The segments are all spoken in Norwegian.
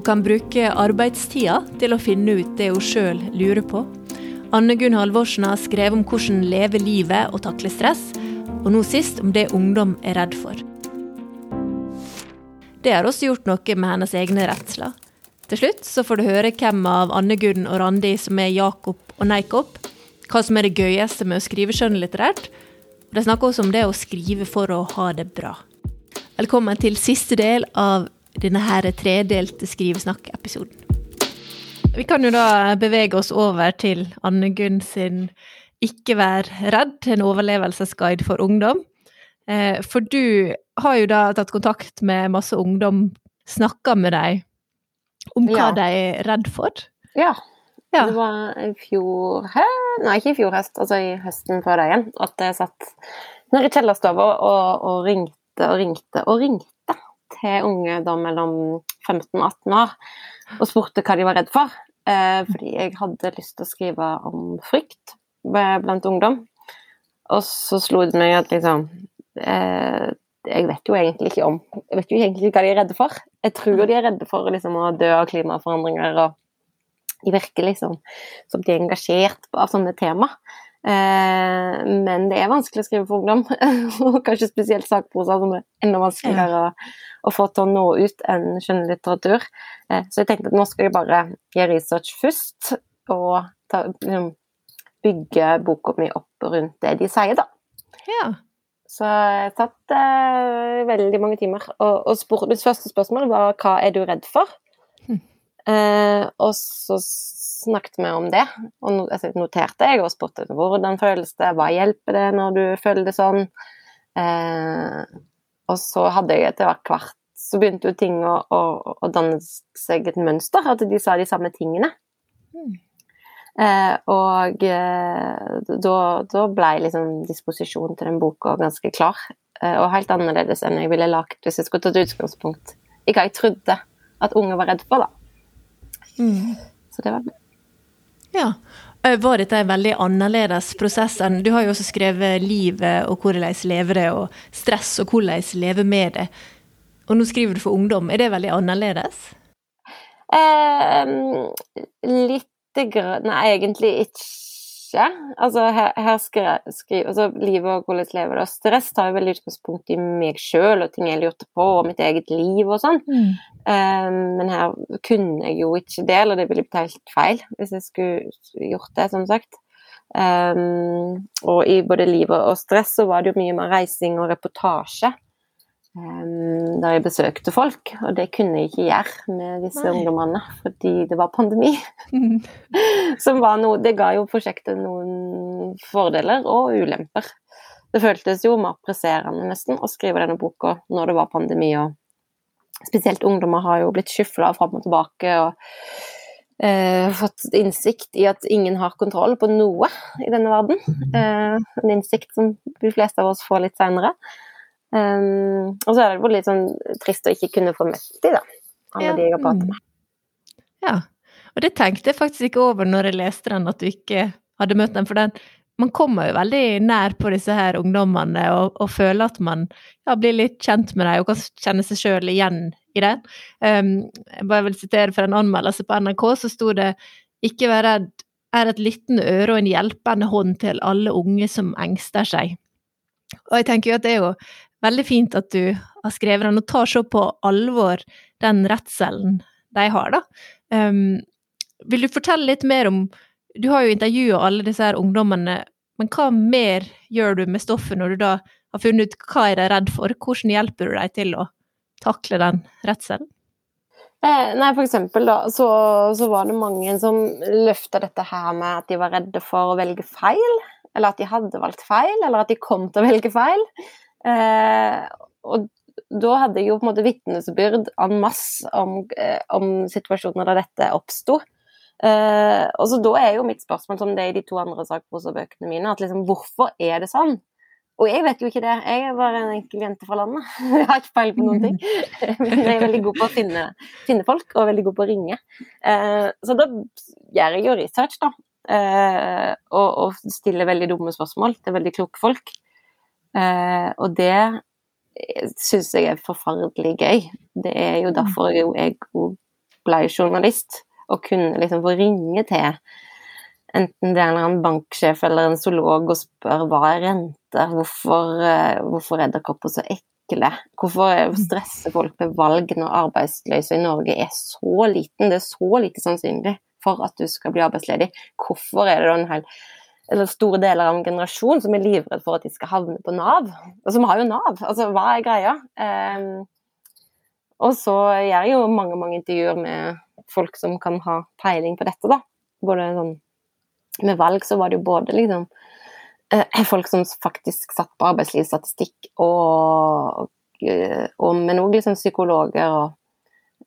hun kan bruke arbeidstida til å finne ut det hun sjøl lurer på. Anne Gunn Halvorsen har skrevet om hvordan leve livet og takle stress, og nå sist om det ungdom er redd for. Det har også gjort noe med hennes egne redsler. Til slutt så får du høre hvem av Anne Gunn og Randi som er Jakob og Neikop, hva som er det gøyeste med å skrive skjønnlitterært. De snakker også om det å skrive for å ha det bra. Velkommen til siste del av denne her tredelte skrivesnakk-episoden. Vi kan jo da bevege oss over til Anne Gunn sin Ikke vær redd, en overlevelsesguide for ungdom. Eh, for du har jo da tatt kontakt med masse ungdom, snakka med dem om hva Ja. de er redd for. Ja. Ja. Det var i fjor hø... Nei, ikke i fjor høst, altså i høsten før det igjen. At jeg satt nede i kjellerstua og, og ringte og ringte og ringte til unge da mellom 15 og 18 år og spurte hva de var redd for. Eh, fordi jeg hadde lyst til å skrive om frykt blant ungdom. Og så slo det meg at liksom eh, Jeg vet jo egentlig ikke om Jeg vet jo egentlig ikke hva de er redde for. Jeg tror de er redde for liksom, å dø av klimaforandringer og de virker liksom som de er engasjert av sånne tema. Eh, men det er vanskelig å skrive for ungdom, og kanskje spesielt sakprosa som er enda vanskeligere å, å få til å nå ut enn skjønnlitteratur. Eh, så jeg tenkte at nå skal jeg bare gjøre research først, og ta, liksom, bygge boka mi opp rundt det de sier, da. Ja. Så jeg satt eh, veldig mange timer og, og spurte Det første spørsmålet var hva er du redd for? Eh, og så snakket vi om det, og altså, noterte jeg og spurte hvordan føles det, hva hjelper det når du føler det sånn? Eh, og så hadde jeg etter hvert så begynte jo ting å, å, å danne seg et mønster, at de sa de samme tingene. Mm. Eh, og eh, da, da ble liksom disposisjonen til den boka ganske klar. Eh, og helt annerledes enn jeg ville lagt hvis jeg skulle tatt utgangspunkt i hva jeg trodde at unge var redd for, da. Mm. Så det var Ja. Eh, Var dette en veldig annerledes prosess enn Du har jo også skrevet livet og hvordan leve det, og stress og hvordan leve med det. Og nå skriver du for ungdom. Er det veldig annerledes? eh, litt grann Nei, egentlig ikke. Altså, her, her skriver skri, altså, Livet og hvordan lever det. Stress tar jo veldig utgangspunkt i meg sjøl og ting jeg lurte på, og mitt eget liv og sånn. Eh, men her kunne jeg jo ikke det, eller det ville blitt helt feil hvis jeg skulle gjort det, som sagt. Um, og i både livet og stress så var det jo mye mer reising og reportasje. Der jeg besøkte folk, og det kunne jeg ikke gjøre med disse Nei. ungdommene fordi det var pandemi. Som var noe, det ga jo prosjektet noen fordeler og ulemper. Det føltes jo mer presserende nesten å skrive denne boka når det var pandemi, og spesielt ungdommer har jo blitt skyfla fram og tilbake og eh, fått innsikt i at ingen har kontroll på noe i denne verden. Eh, en innsikt som de fleste av oss får litt seinere. Um, og så er det litt sånn trist å ikke kunne få møtt de, da. Alle Ja. de jeg har pratet med. Ja. Og det tenkte jeg faktisk ikke over når jeg leste den, at du ikke hadde møtt dem. For den, man kommer jo veldig nær på disse her ungdommene og, og føler at man ja, blir litt kjent med dem og kan kjenne seg sjøl igjen i det. Um, jeg bare vil sitere fra en anmeldelse på NRK, så sto det 'Ikke vær redd er et lyttende øre og en hjelpende hånd til alle unge som engster seg'. Og jeg tenker jo at det er jo veldig fint at du har skrevet den og tar så på alvor den redselen de har, da. Um, vil du fortelle litt mer om Du har jo intervjua alle disse her ungdommene, men hva mer gjør du med stoffet når du da har funnet ut hva er de redd for? Hvordan hjelper du dem til å takle den redselen? Eh, nei, for eksempel da, så, så var det mange som løfta dette her med at de var redde for å velge feil, eller at de hadde valgt feil, eller at de kom til å velge feil. Eh, og da hadde jeg jo på en måte vitnesbyrd en masse om, eh, om situasjoner der dette oppsto. Eh, og så da er jo mitt spørsmål, som det er i de to andre sakprosabøkene mine, at liksom hvorfor er det sånn? Og jeg vet jo ikke det, jeg er bare en enkel jente fra landet. Jeg har ikke feil på noen ting. Men jeg er veldig god på å finne, finne folk, og veldig god på å ringe. Eh, så da gjør jeg jo research, da. Eh, og, og stiller veldig dumme spørsmål til veldig kloke folk. Eh, og det syns jeg er forferdelig gøy. Det er jo derfor jo- jeg òg ble journalist, og kunne liksom få ringe til enten det er en banksjef eller en zoolog og spør hva er renter, hvorfor, eh, hvorfor er edderkopper så ekle, hvorfor stresser folk med valg når arbeidsløse i Norge er så liten, det er så lite sannsynlig for at du skal bli arbeidsledig, hvorfor er det da en hel eller store deler av en generasjon som er livredd for at de skal havne på Nav, og som har jo Nav, altså hva er greia? Um, og så gjør jeg jo mange, mange intervjuer med folk som kan ha peiling på dette, da. Både sånn med valg så var det jo både liksom eh, folk som faktisk satt på arbeidslivsstatistikk, og, eh, og men òg liksom psykologer og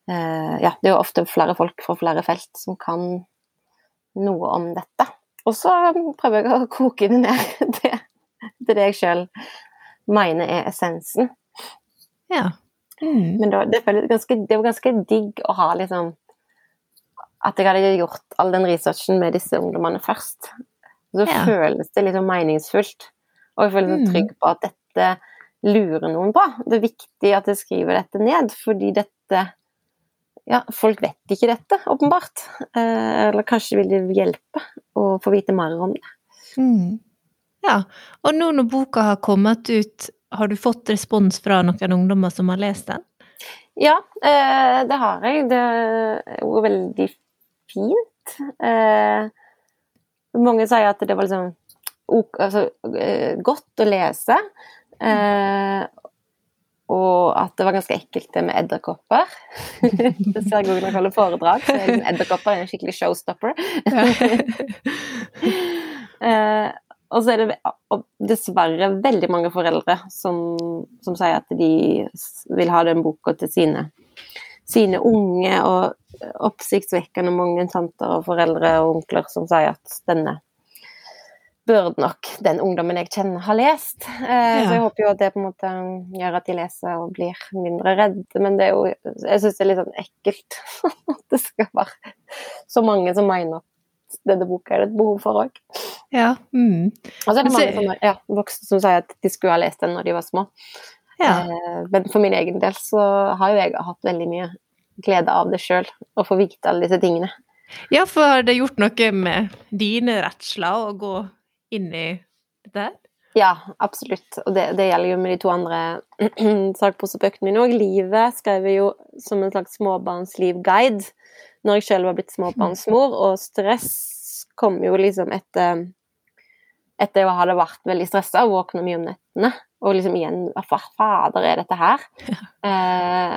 eh, Ja, det er jo ofte flere folk fra flere felt som kan noe om dette. Og så prøver jeg å koke det ned til, det, det jeg sjøl mener er essensen. Ja. Mm. Men det, det, ganske, det var ganske digg å ha liksom at jeg hadde gjort all den researchen med disse ungdommene først. Så ja. føles det liksom meningsfullt. Og jeg føler meg mm. trygg på at dette lurer noen på. Det er viktig at jeg skriver dette ned, fordi dette Ja, folk vet ikke dette, åpenbart. Eh, eller kanskje vil det hjelpe å få vite mer om det. Mm. Ja, og nå når boka har kommet ut, har du fått respons fra noen ungdommer som har lest den? Ja, eh, det har jeg. Det jo veldig fint. Eh, mange sier at det var liksom altså, eh, godt å lese. Eh, og at det var ganske ekkelt det med edderkopper. det ser jeg òg når jeg holder foredrag, så er edderkopper en skikkelig showstopper. eh, og så er det dessverre veldig mange foreldre som, som sier at de vil ha den boka til sine sine unge og oppsiktsvekkende mange tanter og foreldre og onkler som sier at denne burde nok den ungdommen jeg kjenner, ha lest. Eh, ja. Så jeg håper jo at det på en måte gjør at de leser og blir mindre redde. Men det er jo Jeg syns det er litt sånn ekkelt at det skal være så mange som mener at denne boka er det et behov for òg. Ja. Mm. Og så er det mange som, ja, voksne som sier at de skulle ha lest den når de var små. Ja. Eh, men for min egen del så har jo jeg hatt veldig mye glede av det sjøl, å få vite alle disse tingene. Ja, for har det gjort noe med dine redsler å gå inn i dette her? Ja, absolutt. Og det, det, gjelder jo med de to andre sakposebøkene mine òg. 'Livet' skrev jeg jo som en slags småbarnslivguide når jeg sjøl var blitt småbarnsmor, og stress kom jo liksom etter etter å ha vært veldig stressa og våkna mye om nettene. Og liksom igjen Hva fader er dette her? Ja. Eh,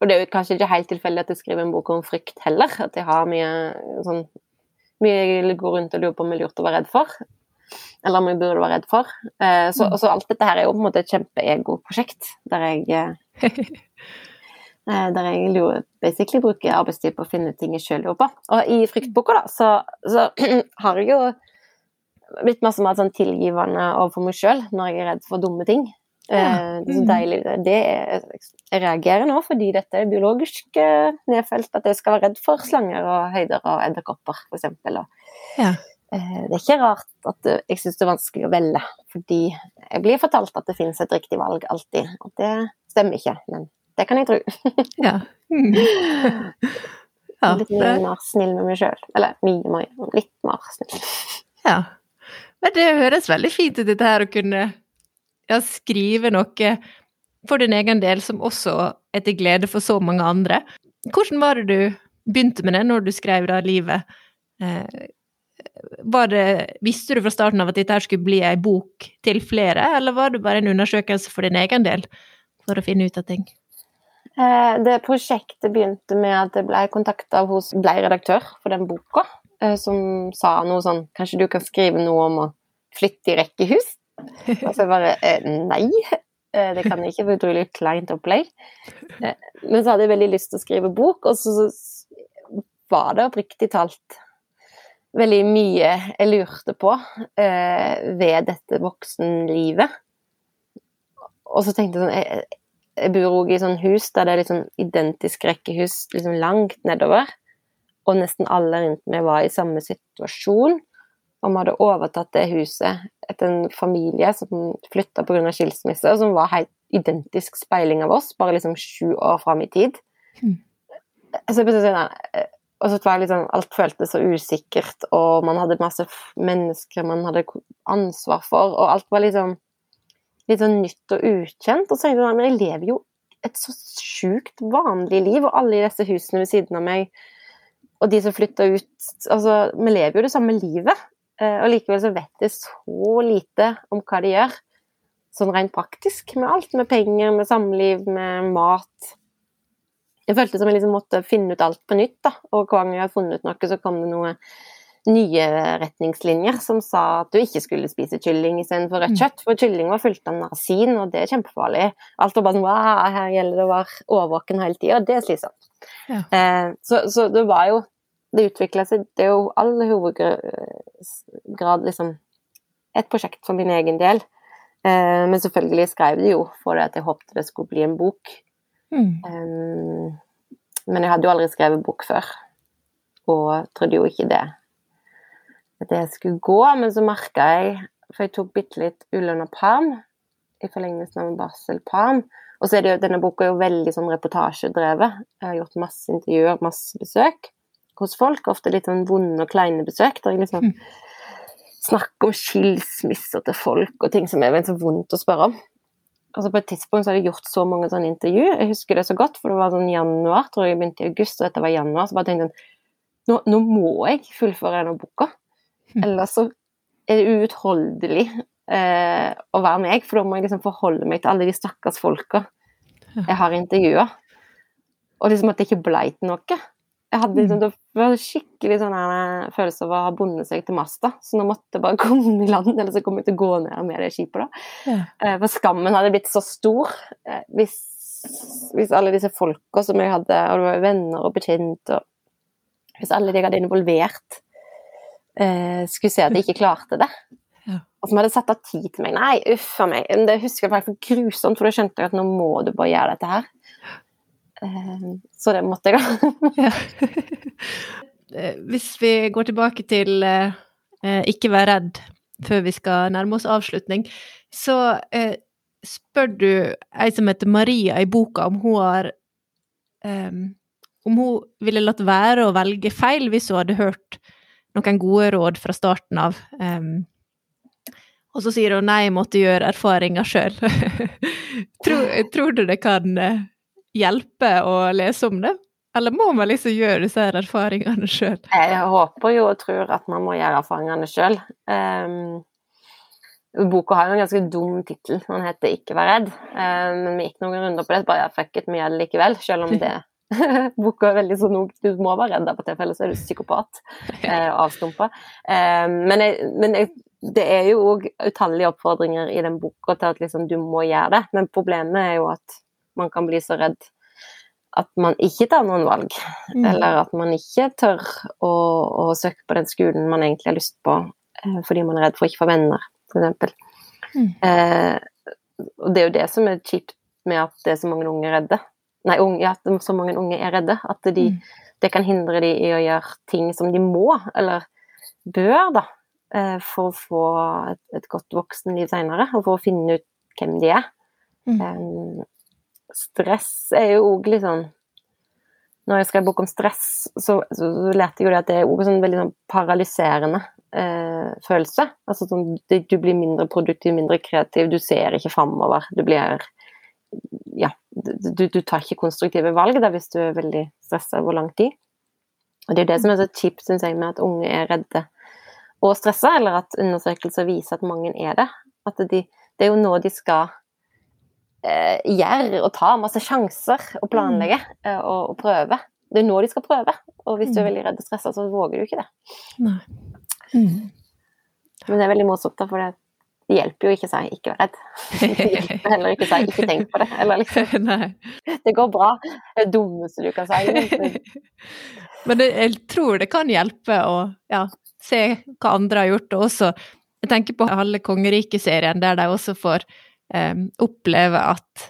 og det er jo kanskje ikke helt tilfeldig at jeg skriver en bok om frykt heller. At jeg har mye sånn Mye jeg går rundt og lurer på om jeg lurt å være redd for. Eller om jeg burde være redd for. Eh, så, mm. så, alt dette her er jo på en måte et kjempeego-prosjekt. Der jeg eh, eh der jeg jo basically bruker arbeidstid på å finne ting jeg sjøl lurer på. Og i fryktboka, da, så, så har jeg jo blitt masse mer sånn tilgivende overfor meg sjøl når jeg er redd for dumme ting. Ja. Mm. så deilig. Det er, jeg reagerer nå fordi dette er biologisk nedfelt at jeg skal være redd for slanger og høyder og edderkopper, f.eks. Ja. Eh, det er ikke rart at jeg syns det er vanskelig å velge, fordi jeg blir fortalt at det finnes et riktig valg alltid. Og det stemmer ikke, men det kan jeg tro. ja. Mm. ja. Litt mye mer snill med meg sjøl. Eller mye mer, litt mer snill. Ja. Men det høres veldig fint ut, dette her å kunne ja, skrive noe for din egen del som også er til glede for så mange andre. Hvordan var det du begynte med det når du skrev da livet? Var det, visste du fra starten av at dette skulle bli ei bok til flere, eller var det bare en undersøkelse for din egen del for å finne ut av ting? Eh, det prosjektet begynte med at jeg ble kontakta hos ble redaktør for den boka, eh, som sa noe sånn Kanskje du kan skrive noe om å flytte i rekkehus? Og så bare eh, Nei, det kan jeg ikke, for utrolig kleint opplegg. Men så hadde jeg veldig lyst til å skrive bok, og så var det oppriktig talt veldig mye jeg lurte på ved dette voksenlivet. Og så tenkte jeg sånn Jeg, jeg bor òg i sånn hus der det er liksom identisk rekkehus liksom langt nedover. Og nesten alle rundt meg var i samme situasjon og vi hadde overtatt det huset etter en familie som flytta pga. skilsmisse, og som var helt identisk speiling av oss, bare liksom sju år fram i tid. Mm. så sånn, og så var liksom, alt føltes så usikkert, og man hadde masse mennesker man hadde ansvar for, og alt var liksom litt sånn nytt og ukjent. Og så tenkte jeg men jeg lever jo et så sjukt vanlig liv, og alle i disse husene ved siden av meg, og de som flytta ut Altså, vi lever jo det samme livet, eh, og likevel så vet jeg så lite om hva de gjør, sånn rent praktisk, med alt. Med penger, med samliv, med mat. Jeg følte som jeg liksom måtte finne ut alt på nytt, da. Og hver gang jeg hadde funnet ut noe, så kom det noen nye retningslinjer som sa at du ikke skulle spise kylling istedenfor rødt mm. kjøtt. For kylling var fullt av narasin, og det er kjempefarlig. Alt var bare sånn wow, her gjelder det å være årvåken hele tida, og det er slitsomt. Ja. Eh, så, så, det var jo Det utvikla seg Det er jo all hovedgrad liksom et prosjekt for min egen del. Eh, men selvfølgelig skrev det jo for det at jeg håpte det skulle bli en bok. Mm. Um, men jeg hadde jo aldri skrevet bok før, og trodde jo ikke det at det skulle gå, men så merka jeg For jeg tok bitte litt ulønna perm i forlengelsen av en barselperm. Og så er det jo, denne boka er jo veldig sånn reportasjedrevet. Jeg har gjort masse intervjuer, masse besøk hos folk. Ofte litt sånn vonde og kleine besøk. Der jeg liksom mm. snakker om skilsmisser til folk og ting som er veldig så vondt å spørre om altså På et tidspunkt så hadde jeg gjort så mange sånne intervju. Jeg husker det så godt, for det var sånn januar, tror jeg jeg begynte i august, og dette var januar. Så bare tenkte jeg nå, nå må jeg fullføre denne boka. Hm. Ellers så er det uutholdelig eh, å være meg, for da må jeg liksom forholde meg til alle de stakkars folka jeg har intervjua. Og liksom at det ikke blei til noe. Jeg hadde liksom, hm. det var skikkelig sånn her, følelse av å ha bundet seg til masta, så nå måtte jeg bare komme i land, eller så kom jeg til å gå ned med det skipet. da. Ja. Eh, for skammen hadde blitt så stor. Eh, hvis, hvis alle disse folka som jeg hadde, og det var venner og bekjente, og hvis alle de jeg hadde involvert, eh, skulle se at jeg ikke klarte det. Ja. Og som hadde satt av tid til meg. Nei, uff a meg. Det husker jeg faktisk grusomt, for da skjønte jeg at nå må du bare gjøre dette her. Eh, så det måtte jeg, da. Eh, hvis vi går tilbake til eh, ikke være redd før vi skal nærme oss avslutning, så spør du ei som heter Maria i boka om hun har um, Om hun ville latt være å velge feil hvis hun hadde hørt noen gode råd fra starten av. Um, og så sier hun nei, måtte gjøre erfaringer sjøl. tror, tror, du det kan hjelpe å lese om det? Eller må man liksom gjøre disse erfaringene sjøl? Jeg håper jo og tror at man må gjøre erfaringene sjøl. Um, boka har jo en ganske dum tittel, den heter 'Ikke vær redd'. Um, men vi gikk noen runder på det, bare jeg fuck it, vi gjør det likevel. Selv om det Boka er veldig sånn Du må være redd av og til, for ellers er du psykopat. Uh, avstumpa. Um, men, jeg, men jeg, det er jo òg utallige oppfordringer i den boka til at liksom, du må gjøre det. Men problemet er jo at man kan bli så redd at man ikke tar noen valg. Mm. Eller at man ikke tør å, å, søke på den skolen man egentlig har lyst på eh, fordi man er redd for å ikke få venner, f.eks. Mm. Eh, og det er jo det som er kjipt med at det er så mange unge redde nei, unge, at så mange unge er redde. At de, mm. det kan hindre dem i å gjøre ting som de må, eller bør, da, eh, for å få et, et godt voksenliv seinere, og for å finne ut hvem de er. Mm. Um, stress er jo òg litt sånn Når jeg skrev bok om stress, så, så, så lærte jeg jo det at det er en sånn veldig sånn paralyserende eh, følelse. Altså sånn, du blir mindre produktiv, mindre kreativ, du ser ikke framover. Du blir ja, du, du, tar ikke konstruktive valg da, hvis du er veldig stressa over lang tid. Og Det er det som er så kjipt synes jeg, med at unge er redde og stressa, eller at undersøkelser viser at mange er det. At de, det er jo nå de skal eh, gjøre og ta masse sjanser og planlegge mm. eh, og, og, prøve. Det er nå de skal prøve, og hvis du er mm. veldig redd og stressa, så våger du ikke det. Nei. Mm. Men det er veldig morsomt, da, for det, det hjelper jo ikke å si 'ikke vær redd'. Det hjelper heller ikke å si 'ikke tenk på det'. Eller liksom Det går bra. Det det dummeste du kan si. Men det, jeg tror det kan hjelpe å ja, se hva andre har gjort, og også Jeg tenker på halve Kongeriket-serien, der de også får um, oppleve at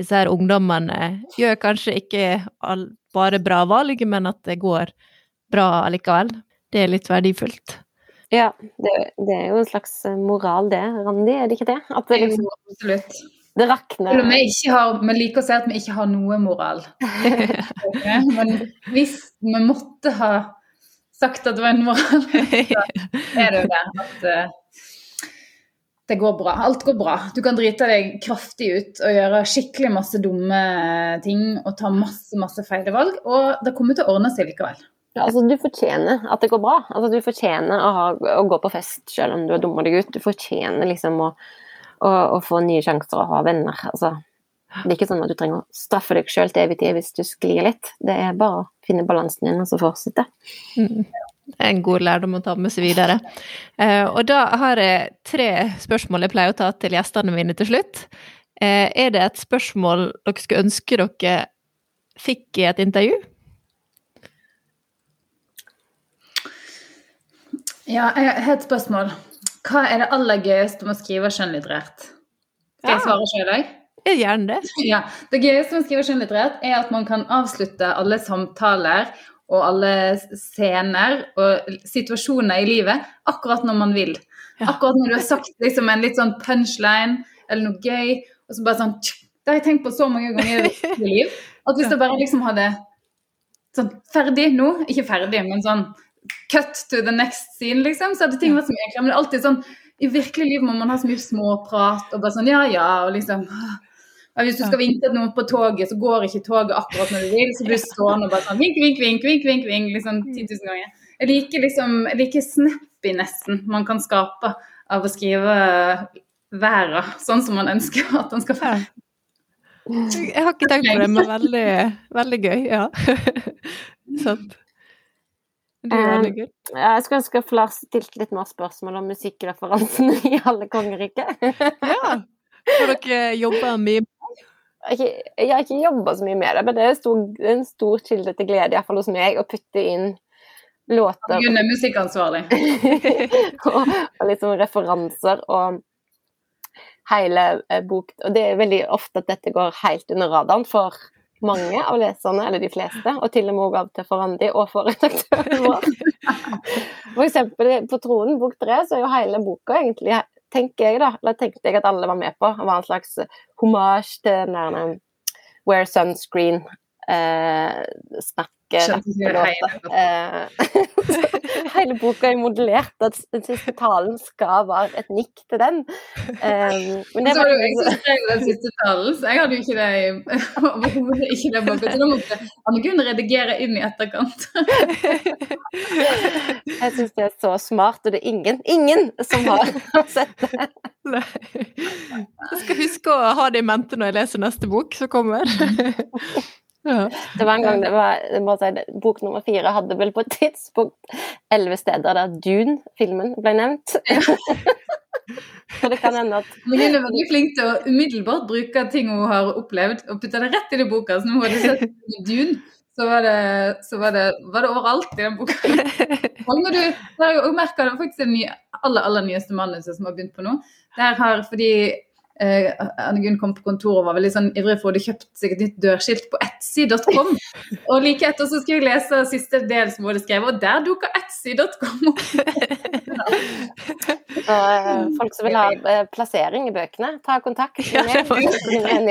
disse her ungdommene gjør kanskje ikke all, bare bra valg, men at det går bra likevel. Det er litt verdifullt. Ja, det, det, er jo en slags eh, moral det, Randi, er det ikke det? At det liksom, Absolutt. Det rakner. Selv om vi ikke har, vi liker å si at vi ikke har noe moral. Men hvis vi måtte ha sagt at det var en moral, så er det jo det at uh, det går bra. Alt går bra. Du kan drite deg kraftig ut og gjøre skikkelig masse dumme ting og ta masse, masse feil valg, og det kommer til å ordne seg likevel. Ja, altså, du fortjener at det går bra. Altså, du fortjener å, ha, å, gå på fest selv om du har dumma deg ut. Du fortjener liksom å, å, å, få nye sjanser og ha venner. Altså, det er ikke sånn at du trenger å straffe deg sjøl til evig tid hvis du sklir litt. Det er bare å finne balansen din og så fortsette. Mm. Det er en god lærdom å ta med seg videre. Eh, og da har jeg tre spørsmål jeg pleier å ta til gjestene mine til slutt. Eh, er det et spørsmål dere skulle ønske dere fikk i et intervju? Ja, jeg har et spørsmål. Hva er det aller gøyeste med å skrive skjønnlitterært? Skal jeg svare sjøl, òg? Gjerne det. Ja, Det gøyeste med å skrive skjønnlitterært er at man kan avslutte alle samtaler og alle scener og situasjoner i livet akkurat når man vil. Akkurat når du har sagt liksom, en litt sånn punchline eller noe gøy, og så bare sånn Det har jeg tenkt på så mange ganger i mitt liv. At hvis jeg bare liksom hadde sånn ferdig nå Ikke ferdig, men sånn cut to the next scene, liksom. Så hadde ting vært så mye enklere. Men det er alltid sånn I virkelig liv må man ha så mye småprat og bare sånn ja, ja, og liksom og Hvis du skal vinke til noen på toget, så går ikke toget akkurat når du vil. Så blir du stående og bare sånn vink, vink, vink, vink, vink, vink liksom 10 000 ganger. Jeg liker liksom, jeg liker snappy nesten man kan skape av å skrive verden sånn som man ønsker at den skal være. Jeg har ikke tenkt på det, men veldig, veldig gøy. Ja. Sant. Det er veldig gøy. Jeg skulle ønske Lars stilte litt mer spørsmål om musikkreferansene i alle kongeriket. ja. for dere jobber mye Jeg har ikke jobba så mye med det, men det er stor, en stor kilde til glede, iallfall hos meg, å putte inn låter Gunn er musikkansvarlig. og, og liksom referanser og hele eh, bok Og det er veldig ofte at dette går helt under radaren for mange av leserne, eller de fleste, og til og med av til for Randi og for redaktøren vår. For eksempel på Tronen, bok tre, så er jo hele boka egentlig, tenker jeg da, eller tenkte jeg at alle var med på, var en slags hommage til den Wear Sunscreen eh, snakk Eh, hele boka er modellert, at den siste talen skal være et nikk til den. Um, men det var jo jeg som skrev den siste talen, så jeg hadde jo ikke det overhodet ikke det bak. Så da måtte Anne Gunn redigere inn i etterkant. jeg syns det er så smart, og det er ingen, ingen som har sett det. Nei. Jeg skal huske å ha det i mente når jeg leser neste bok som kommer. Ja. Det var en gang det var si, Bok nummer fire hadde vel på et tidspunkt elleve steder der Dune-filmen ble nevnt. Så det kan hende at Men hun er veldig flink til å umiddelbart bruke ting hun har opplevd, og putte det rett i i boka. Så nå har du sett Dune, så var det, så var det, var det overalt i den boka. Og når du, der, jeg merker det faktisk det aller, aller nyeste manuset som har begynt på nå. Der har, fordi eh, Anne Gunn kom på kontoret og var veldig sånn ivrig for hun kjøpt seg et nytt dørskilt på etsy.com. Og like etter så skulle jeg lese siste del som hun hadde skrevet, og der dukka etsy.com opp. Så eh, folk som vil ha eh, plassering i bøkene, ta kontakt med meg.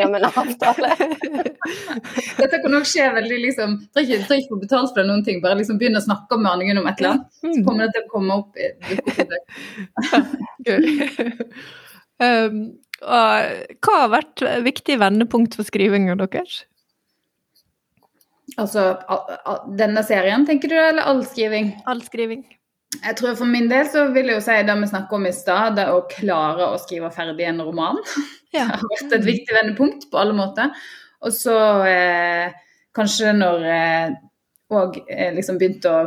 Om en avtale. Dette kan nok skje veldig liksom Trenger ikke få betalt for noen ting, bare liksom begynne å snakke med Anne Gunn om et eller annet. Så mm. kommer det til å komme opp i, i um, og hva har vært viktige vendepunkt for skrivinga deres? Altså denne serien, tenker du, eller all skriving? All skriving. Jeg tror For min del så vil jeg jo si det vi snakket om i stad, det å klare å skrive ferdig en roman. Ja. Det har vært et viktig vendepunkt på alle måter. Og så eh, kanskje når jeg eh, òg eh, liksom begynte å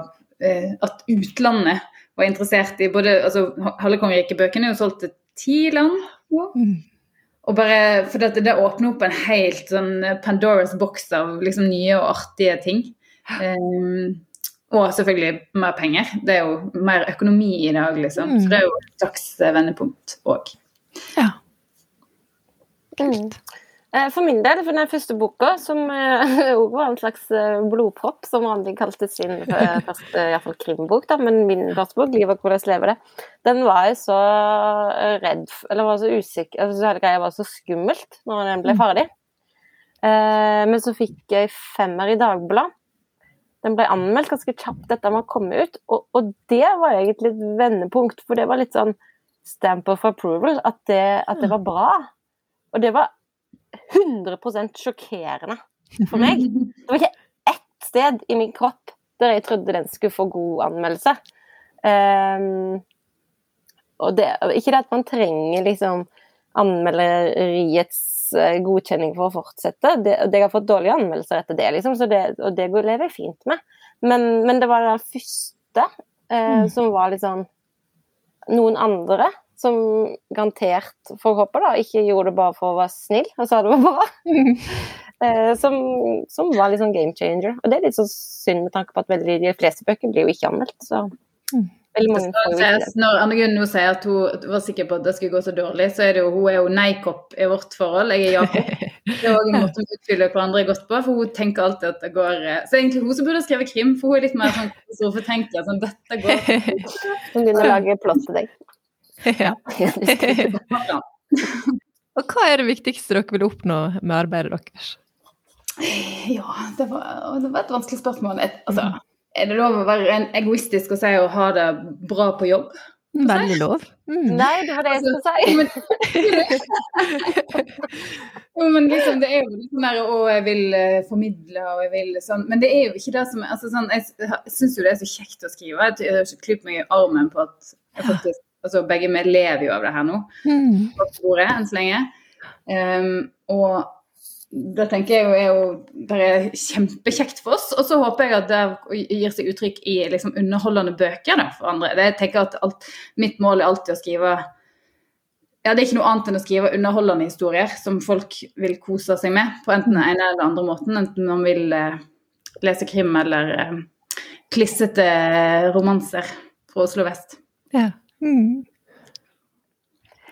eh, At utlandet var interessert i både altså Halve kongeriket-bøkene er jo solgt til ti land. Og bare, for det, det åpner opp en helt sånn Pandoras boks av liksom nye og artige ting. Um, og selvfølgelig mer penger. Det er jo mer økonomi i dag, liksom. Så det er jo et slags vendepunkt òg. Ja. Mm. Eh, for min del, for den første boka, som òg var en slags blodpropp, som Randi kalte sin første iallfall krimbok, da, men min første bok, 'Livet hvordan lever det', den var jeg så redd Eller var så usikker altså, Hele greia var så skummelt når den ble mm. ferdig. Men så fikk jeg femmer i Dagbladet. Den ble anmeldt ganske kjapt etter var kommet ut, og, og det var egentlig et vendepunkt, for det var litt sånn stamp of approval, at det, at det var bra. Og det var 100% sjokkerende for meg. Det var ikke ett sted i min kropp der jeg trodde den skulle få god anmeldelse. Um, og det, ikke det at man trenger liksom anmelderiets eh, godkjenning for å fortsette. Det, det har fått dårlige anmeldelser etter det, liksom, det og det lever jeg fint med. Men, men det var den første eh, mm. som var litt sånn Noen andre som garantert, får håpe, da, ikke gjorde det bare for å være snill og sa det var bra. eh, som, som, var litt sånn game changer. Og det er litt så synd med tanke på at veldig, de fleste bøker blir jo ikke anmeldt. så... Mm. Når Anne Gunn nå sier at hun var sikker på at det skulle gå så dårlig, så er det jo, hun er jo nei-kopp i vårt forhold. Jeg er ja-kopp. Det er òg en måte å utfylle hverandre godt på, for hun tenker alltid at det går eh, Så egentlig hun som burde skrevet krim, for hun er litt mer sånn katastrofetenker. Sånn dette går Hun begynner å lage plott til deg. Ja. Og hva er det viktigste dere vil oppnå med arbeidet deres? Ja, det var, det var et vanskelig spørsmål. Et, altså, er det lov å være egoistisk og si å ha det bra på jobb? Veldig lov. Mm. Nei, det var det jeg skulle si. jo, men liksom, det er jo litt sånn å, jeg vil uh, formidle og jeg vil sånn Men det er jo ikke det som altså, sånn, Jeg, jeg syns jo det er så kjekt å skrive. Jeg har klypt meg i armen på at jeg faktisk Altså begge vi lever jo av det her nå, mm. på bordet enn så lenge. Um, og det tenker jeg jo er jo det er kjempekjekt for oss. Og så håper jeg at det gir seg uttrykk i liksom underholdende bøker da, for andre. Det, jeg tenker at alt, Mitt mål er alltid å skrive ja, Det er ikke noe annet enn å skrive underholdende historier som folk vil kose seg med på enten den ene eller den andre måten. Enten man vil eh, lese krim eller eh, klissete romanser fra Oslo vest. Ja. Mm.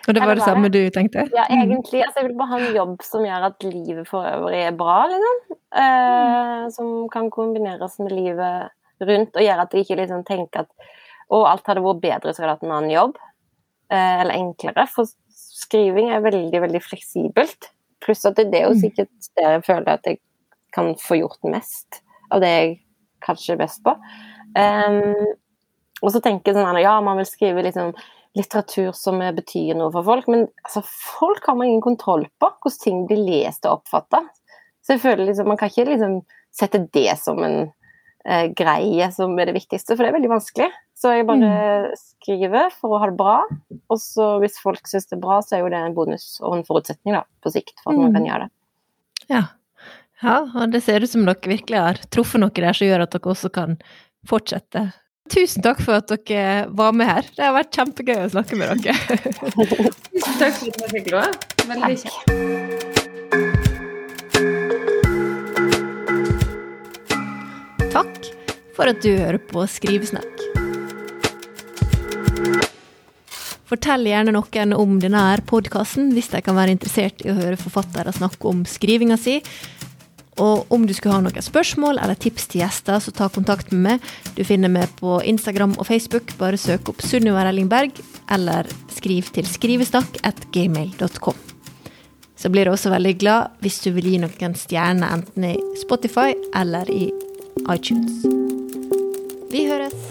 Og det var det, samme du tenkte? Ja, mm. egentlig. Altså, jeg vil bare ha en jobb som gjør at livet for øvrig er bra, liksom. Eh, som kan kombineres med livet rundt, og gjøre at jeg ikke liksom tenker at å, alt hadde vært bedre hadde jeg hatt en annen jobb. Eh, eller enklere. For skriving er veldig, veldig fleksibelt. Pluss at det, det er jo mm. sikkert det jeg føler at jeg kan få gjort mest av det jeg kanskje er best på. Um, og så tenker sånn ja, man vil skrive liksom litteratur som betyr noe for folk, men altså, folk har man ingen kontroll på hvordan ting blir lest og oppfatta. Så jeg føler liksom, man kan ikke liksom sette det som en eh, greie som er det viktigste, for det er veldig vanskelig. Så jeg bare mm. skriver for å ha det bra, og så hvis folk syns det er bra, så er jo det en bonus og en forutsetning da, på sikt for at mm. man kan gjøre det. Ja. ja, og det ser ut som dere virkelig har truffet noe der som gjør at dere også kan fortsette Tusen takk for at dere var med her. Det har vært kjempegøy å snakke med dere. Tusen takk for at dere fikk lov. Veldig kjekt. Takk for at du hører på Skrivesnakk. Fortell gjerne noen om denne podkasten hvis de kan være interessert i å høre forfattere snakke om skrivinga si, og om du skulle ha noen spørsmål eller tips til gjester, så ta kontakt med meg. Du finner meg på Instagram og Facebook. Bare søk opp Sunniva Rellingberg, eller skriv til skrivestakk.gmail.com. Så blir jeg også veldig glad hvis du vil gi noen stjerner enten i Spotify eller i iTunes. Vi høres!